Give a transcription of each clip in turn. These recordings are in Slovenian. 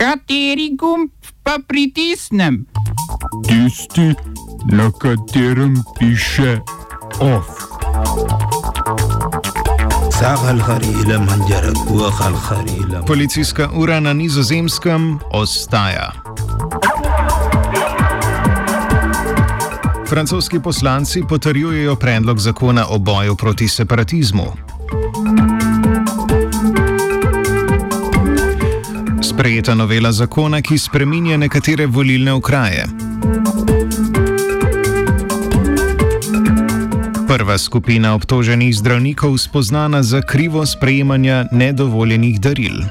Kateri gumb pa pritisnem? Tisti, na katerem piše OF. Policijska ura na nizozemskem ostaja. Francoski poslanci potrjujejo predlog zakona o boju proti separatizmu. Sprejeta novela zakona, ki spreminja nekatere volilne okraje. Prva skupina obtoženih zdravnikov spoznana za krivo sprejemanja nedovoljenih daril.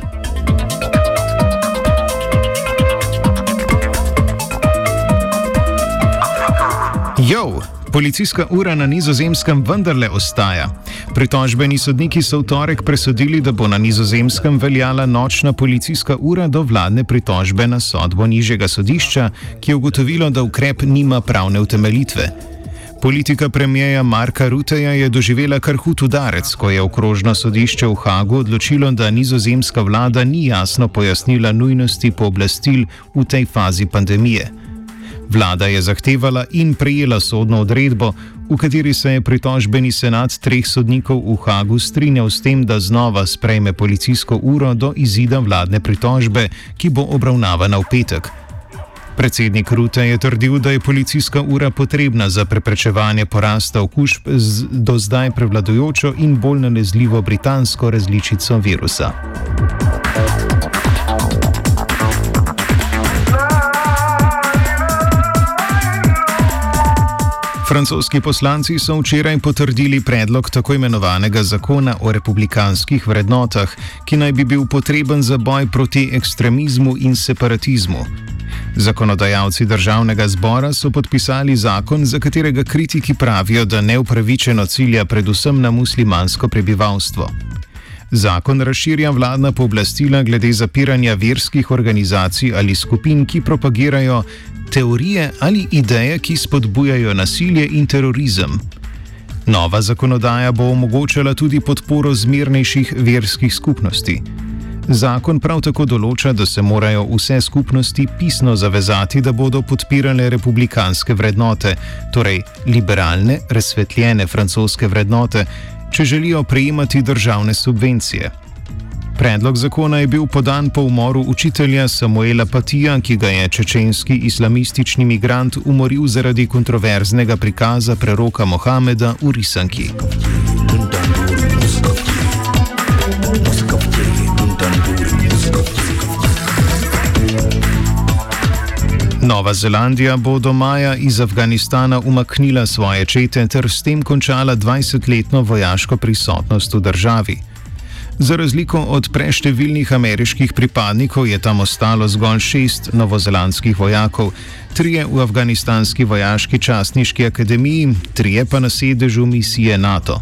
Jo, policijska ura na nizozemskem vendarle ostaja. Pritožbeni sodniki so v torek presodili, da bo na nizozemskem veljala nočna policijska ura do vladne pritožbe na sodbo nižjega sodišča, ki je ugotovilo, da ukrep nima pravne utemeljitve. Politika premijeja Marka Ruteja je doživela kar hud udarec, ko je okrožno sodišče v Hagu odločilo, da nizozemska vlada ni jasno pojasnila nujnosti pooblastil v tej fazi pandemije. Vlada je zahtevala in prejela sodno odredbo, v kateri se je pritožbeni senat treh sodnikov v Hagu strinjal s tem, da znova sprejme policijsko uro do izida vladne pritožbe, ki bo obravnavana v petek. Predsednik Rute je trdil, da je policijska ura potrebna za preprečevanje porasta okužb z do zdaj prevladujočo in bolj nalezljivo britansko različico virusa. Francoski poslanci so včeraj potrdili predlog tako imenovanega zakona o republikanskih vrednotah, ki naj bi bil potreben za boj proti ekstremizmu in separatizmu. Zakonodajalci državnega zbora so podpisali zakon, za katerega kritiki pravijo, da neupravičeno cilja predvsem na muslimansko prebivalstvo. Zakon razširja vladna pooblastila glede zapiranja verskih organizacij ali skupin, ki propagirajo teorije ali ideje, ki spodbujajo nasilje in terorizem. Nova zakonodaja bo omogočala tudi podporo zmernejših verskih skupnosti. Zakon prav tako določa, da se morajo vse skupnosti pisno zavezati, da bodo podpirale republikanske vrednote, torej liberalne, razsvetljene francoske vrednote, če želijo prejemati državne subvencije. Predlog zakona je bil podan po umoru učitelja Samuela Patija, ki ga je čečenski islamistični migrant umoril zaradi kontroverznega prikaza preroka Mohameda v risanki. Nova Zelandija bo do maja iz Afganistana umaknila svoje čete ter s tem končala 20-letno vojaško prisotnost v državi. Za razliko od preštevilnih ameriških pripadnikov je tam ostalo zgolj šest novozelandskih vojakov, trije v afganistanski vojaški častniški akademiji, trije pa na sedežu misije NATO.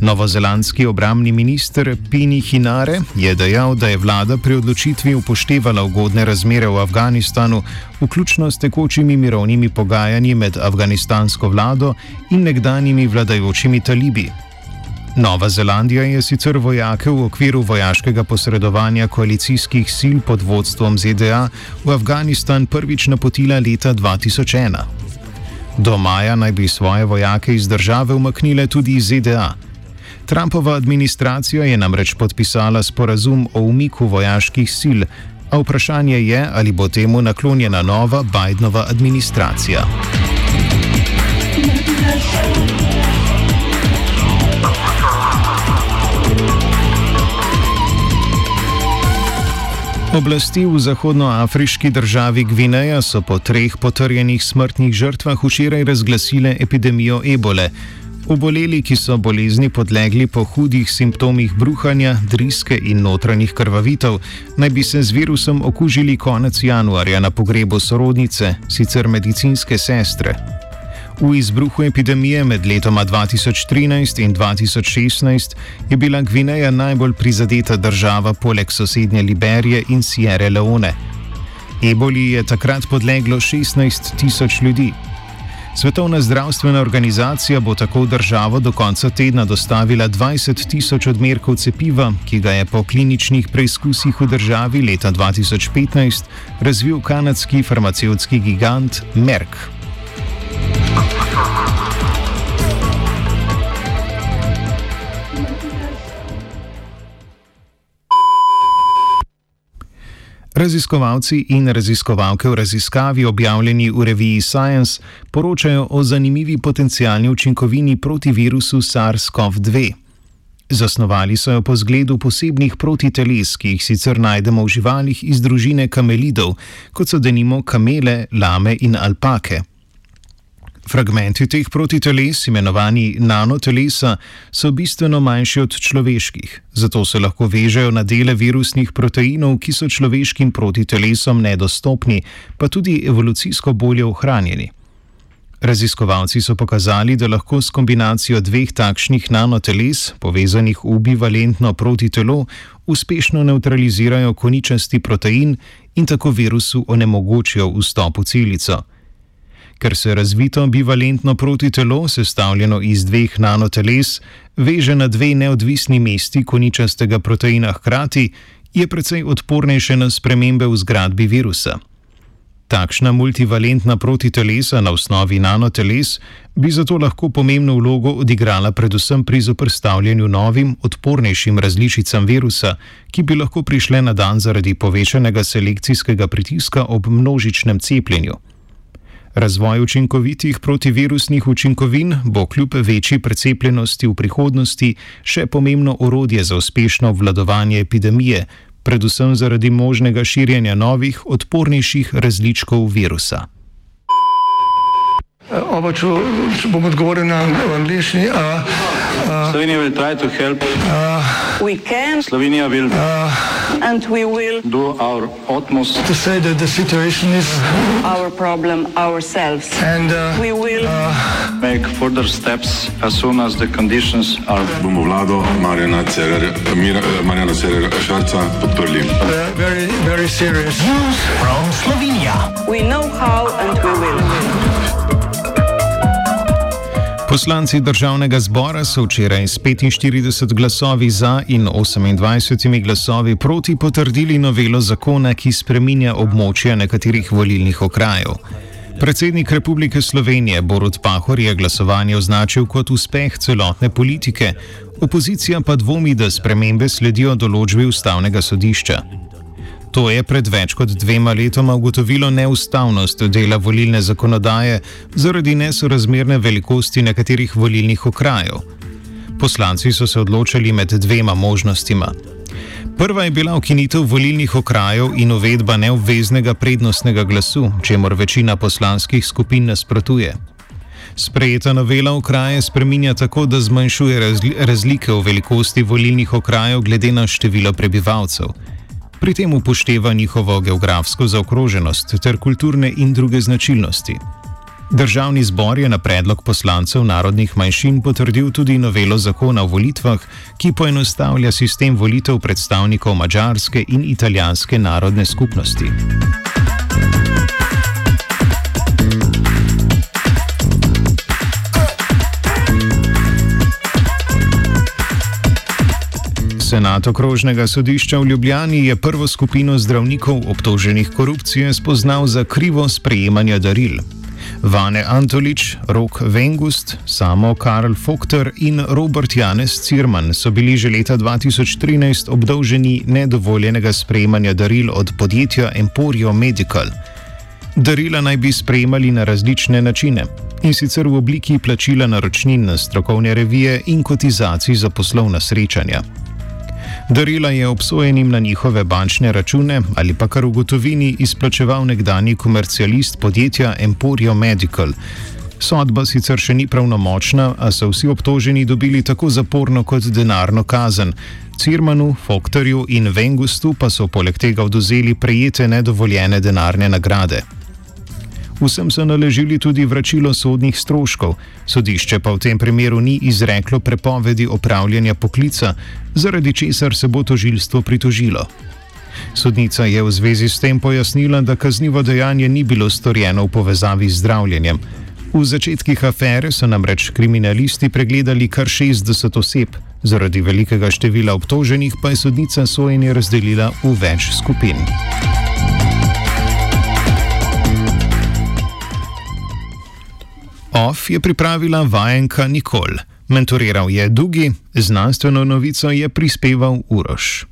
Novozelandski obramni minister Pini Hinare je dejal, da je vlada pri odločitvi upoštevala ugodne razmere v Afganistanu, vključno s tekočimi mirovnimi pogajanji med afganistansko vlado in nekdanjimi vladajočimi talibi. Nova Zelandija je sicer vojake v okviru vojaškega posredovanja koalicijskih sil pod vodstvom ZDA v Afganistan prvič napotila leta 2001. Do maja naj bi svoje vojake iz države umaknile tudi iz ZDA. Trumpova administracija je namreč podpisala sporazum o umiku vojaških sil, a vprašanje je, ali bo temu naklonjena nova Bidenova administracija. Oblasti v zahodnoafriški državi Gvineja so po treh potrjenih smrtnih žrtvah včeraj razglasile epidemijo ebole. Oboleli, ki so bolezni podlegli po hudih simptomih bruhanja, driske in notranjih krvavitev, naj bi se z virusom okužili konec januarja na pogrebu sorodnice, sicer medicinske sestre. V izbruhu epidemije med letoma 2013 in 2016 je bila Gvineja najbolj prizadeta država poleg sosednje Liberije in Sierra Leone. Eboli je takrat podleglo 16 tisoč ljudi. Svetovna zdravstvena organizacija bo tako v državo do konca tedna dostavila 20 tisoč odmerkov cepiva, ki ga je po kliničnih preizkusih v državi leta 2015 razvil kanadski farmacevtski gigant Merck. Raziskovalci in raziskovalke v raziskavi, objavljeni v reviji Science, poročajo o zanimivi potencijalni učinkovini proti virusu SARS-CoV-2. Zasnovali so jo po zgledu posebnih protiteles, ki jih sicer najdemo v živalih iz družine kamelidov, kot so denimo kamele, lame in alpake. Fragmenti teh protiteles, imenovani nanotelesa, so bistveno manjši od človeških, zato se lahko vežejo na dele virusnih proteinov, ki so človeškim protitelesom nedostopni, pa tudi evolucijsko bolje ohranjeni. Raziskovalci so pokazali, da lahko s kombinacijo dveh takšnih nanoteles, povezanih v bivalentno protitelo, uspešno neutralizirajo koničasti protein in tako virusu onemogočijo vstop v celico. Ker se razvito bivalentno protitelo, sestavljeno iz dveh nanoteles, veže na dve neodvisni mesti koničastega proteina hkrati, je precej odpornejše na spremembe v zgradbi virusa. Takšna multivalentna protitelesa na osnovi nanoteles bi zato lahko pomembno vlogo odigrala predvsem pri zoprstavljanju novim, odpornejšim različicam virusa, ki bi lahko prišle na dan zaradi povečanega selekcijskega pritiska ob množičnem cepljenju. Razvoj učinkovitih protivirusnih učinkovin bo kljub večji precepljenosti v prihodnosti še pomembno orodje za uspešno obvladovanje epidemije, predvsem zaradi možnega širjenja novih, odpornejših različkov virusa. Oba, če, če bom odgovoril na angliški. Slovenija will try to help. We can Slovenija will and we will do our utmost To say that the situation is our problem ourselves. and uh, We will make further steps as soon as the conditions are bomo vlado Marjana Cererja, Mira, Marjana Cererja Šarca podprli. uh, very, very serious. we know how and we will. Poslanci državnega zbora so včeraj s 45 glasovi za in 28 glasovi proti potrdili novelo zakona, ki spreminja območja nekaterih volilnih okrajev. Predsednik Republike Slovenije Borut Pahor je glasovanje označil kot uspeh celotne politike, opozicija pa dvomi, da spremembe sledijo določbi ustavnega sodišča. To je pred več kot dvema letoma ugotovilo neustavnost dela volilne zakonodaje zaradi nesorazmerne velikosti nekaterih volilnih okrajev. Poslanci so se odločili med dvema možnostima. Prva je bila ukinitev volilnih okrajev in uvedba neobveznega prednostnega glasu, čemur večina poslanskih skupin nasprotuje. Sprejeta novela okraje spreminja tako, da zmanjšuje razli razlike v velikosti volilnih okrajev glede na število prebivalcev. Pri tem upošteva njihovo geografsko zaokroženost ter kulturne in druge značilnosti. Državni zbor je na predlog poslancev narodnih manjšin potrdil tudi novelo zakona o volitvah, ki poenostavlja sistem volitev predstavnikov mačarske in italijanske narodne skupnosti. Senat okrožnega sodišča v Ljubljani je prvo skupino zdravnikov obtoženih korupcije spoznal za krivo sprejemanje daril. Vane Antolič, Rok Vengust, samo Karl Fokter in Robert Janez Cirman so bili že leta 2013 obdolženi nedovoljenega sprejemanja daril od podjetja Emporio Medical. Darila naj bi sprejemali na različne načine in sicer v obliki plačila naročnin na strokovne revije in kotizacij za poslovna srečanja. Darila je obsojenim na njihove bančne račune ali pa kar v gotovini izplačeval nekdani komercialist podjetja Emporio Medical. Sodba sicer še ni pravnomočna, a so vsi obtoženi dobili tako zaporno kot denarno kazen. Cirmanu, Fokterju in Vengustu pa so poleg tega oduzeli prejete nedovoljene denarne nagrade. Vsem so naležili tudi vračilo sodnih stroškov, sodišče pa v tem primeru ni izreklo prepovedi opravljanja poklica, zaradi česar se bo tožilstvo pritožilo. Sodnica je v zvezi s tem pojasnila, da kaznivo dejanje ni bilo storjeno v povezavi z zdravljenjem. V začetkih afere so namreč kriminalisti pregledali kar 60 oseb, zaradi velikega števila obtoženih pa je sodnica sojenje razdelila v več skupin. OF je pripravila vajenka Nikol, mentoriral je Dugi, znanstveno novico je prispeval Uroš.